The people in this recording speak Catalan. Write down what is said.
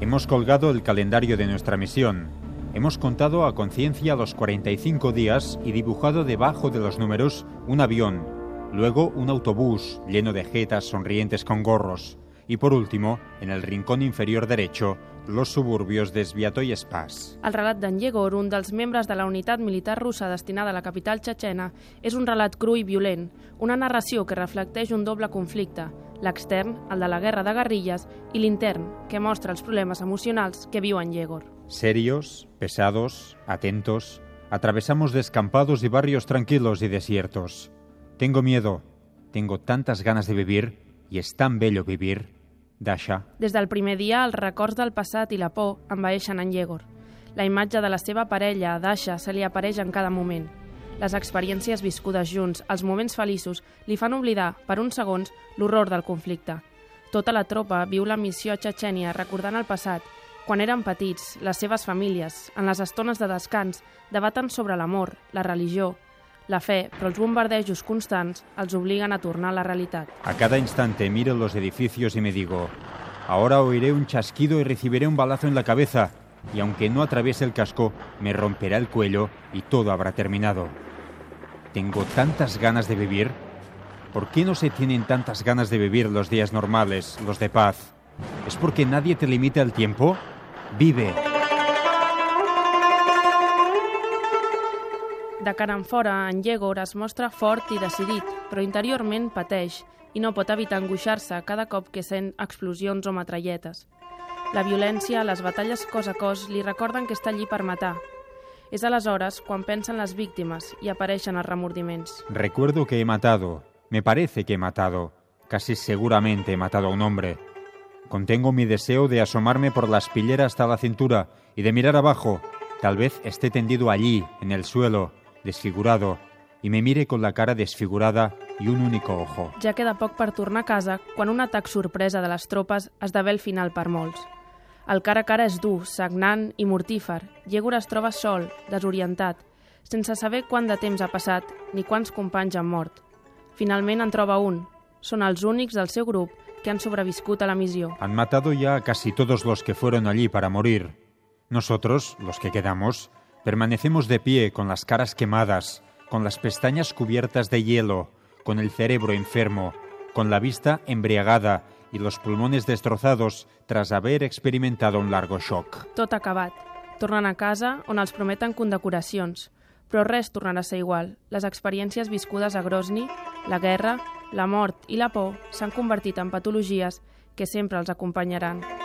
Hemos colgado el calendario de nuestra misión. Hemos contado a conciencia los 45 días y dibujado debajo de los números un avión, luego un autobús lleno de jetas sonrientes con gorros y por último, en el rincón inferior derecho, los suburbios d'Esviato i Espàs. El relat d'en Yegor, un dels membres de la unitat militar russa destinada a la capital txetxena, és un relat cru i violent, una narració que reflecteix un doble conflicte, l'extern, el de la guerra de guerrilles, i l'intern, que mostra els problemes emocionals que viu en Yegor. Serios, pesados, atentos, atravesamos descampados y barrios tranquilos y desiertos. Tengo miedo, tengo tantas ganas de vivir, y es tan bello vivir, Dasha. Des del primer dia, els records del passat i la por envaeixen en Yegor. La imatge de la seva parella, Dasha, se li apareix en cada moment. Les experiències viscudes junts, els moments feliços, li fan oblidar, per uns segons, l'horror del conflicte. Tota la tropa viu la missió a Txetxènia recordant el passat, quan eren petits, les seves famílies, en les estones de descans, debaten sobre l'amor, la religió, la fe, però els bombardejos constants els obliguen a tornar a la realitat. A cada instante miro los edificios y me digo, ahora oiré un chasquido y recibiré un balazo en la cabeza, y aunque no atraviese el casco, me romperá el cuello y todo habrá terminado. Tengo tantas ganas de vivir. ¿Por qué no se tienen tantas ganas de vivir los días normales, los de paz? ¿Es porque nadie te limita el tiempo? Vive. De cara en fora, en Yegor es mostra fort i decidit, però interiorment pateix i no pot evitar angoixar-se cada cop que sent explosions o matralletes. La violència, les batalles cos a cos li recorden que està allí per matar. És aleshores quan pensen les víctimes i apareixen els remordiments. Recuerdo que he matado, me parece que he matado, casi seguramente he matado a un hombre. Contengo mi deseo de asomarme por la espillera hasta la cintura y de mirar abajo. Tal vez esté tendido allí, en el suelo, desfigurado, y me mire con la cara desfigurada i un únic ojo. Ja queda poc per tornar a casa quan un atac sorpresa de les tropes esdevé el final per molts. El cara a cara és dur, sagnant i mortífer. Yegor es troba sol, desorientat, sense saber quant de temps ha passat ni quants companys han mort. Finalment en troba un. Són els únics del seu grup que han sobreviscut a la missió. Han matado ya a casi todos los que fueron allí para morir. Nosotros, los que quedamos, Permanecemos de pie con las caras quemadas, con las pestañas cubiertas de hielo, con el cerebro enfermo, con la vista embriagada y los pulmones destrozados tras haber experimentado un largo shock. Tot acabat. Tornen a casa on els prometen condecoracions, però res tornarà a ser igual. Les experiències viscudes a Grozny, la guerra, la mort i la por s'han convertit en patologies que sempre els acompanyaran.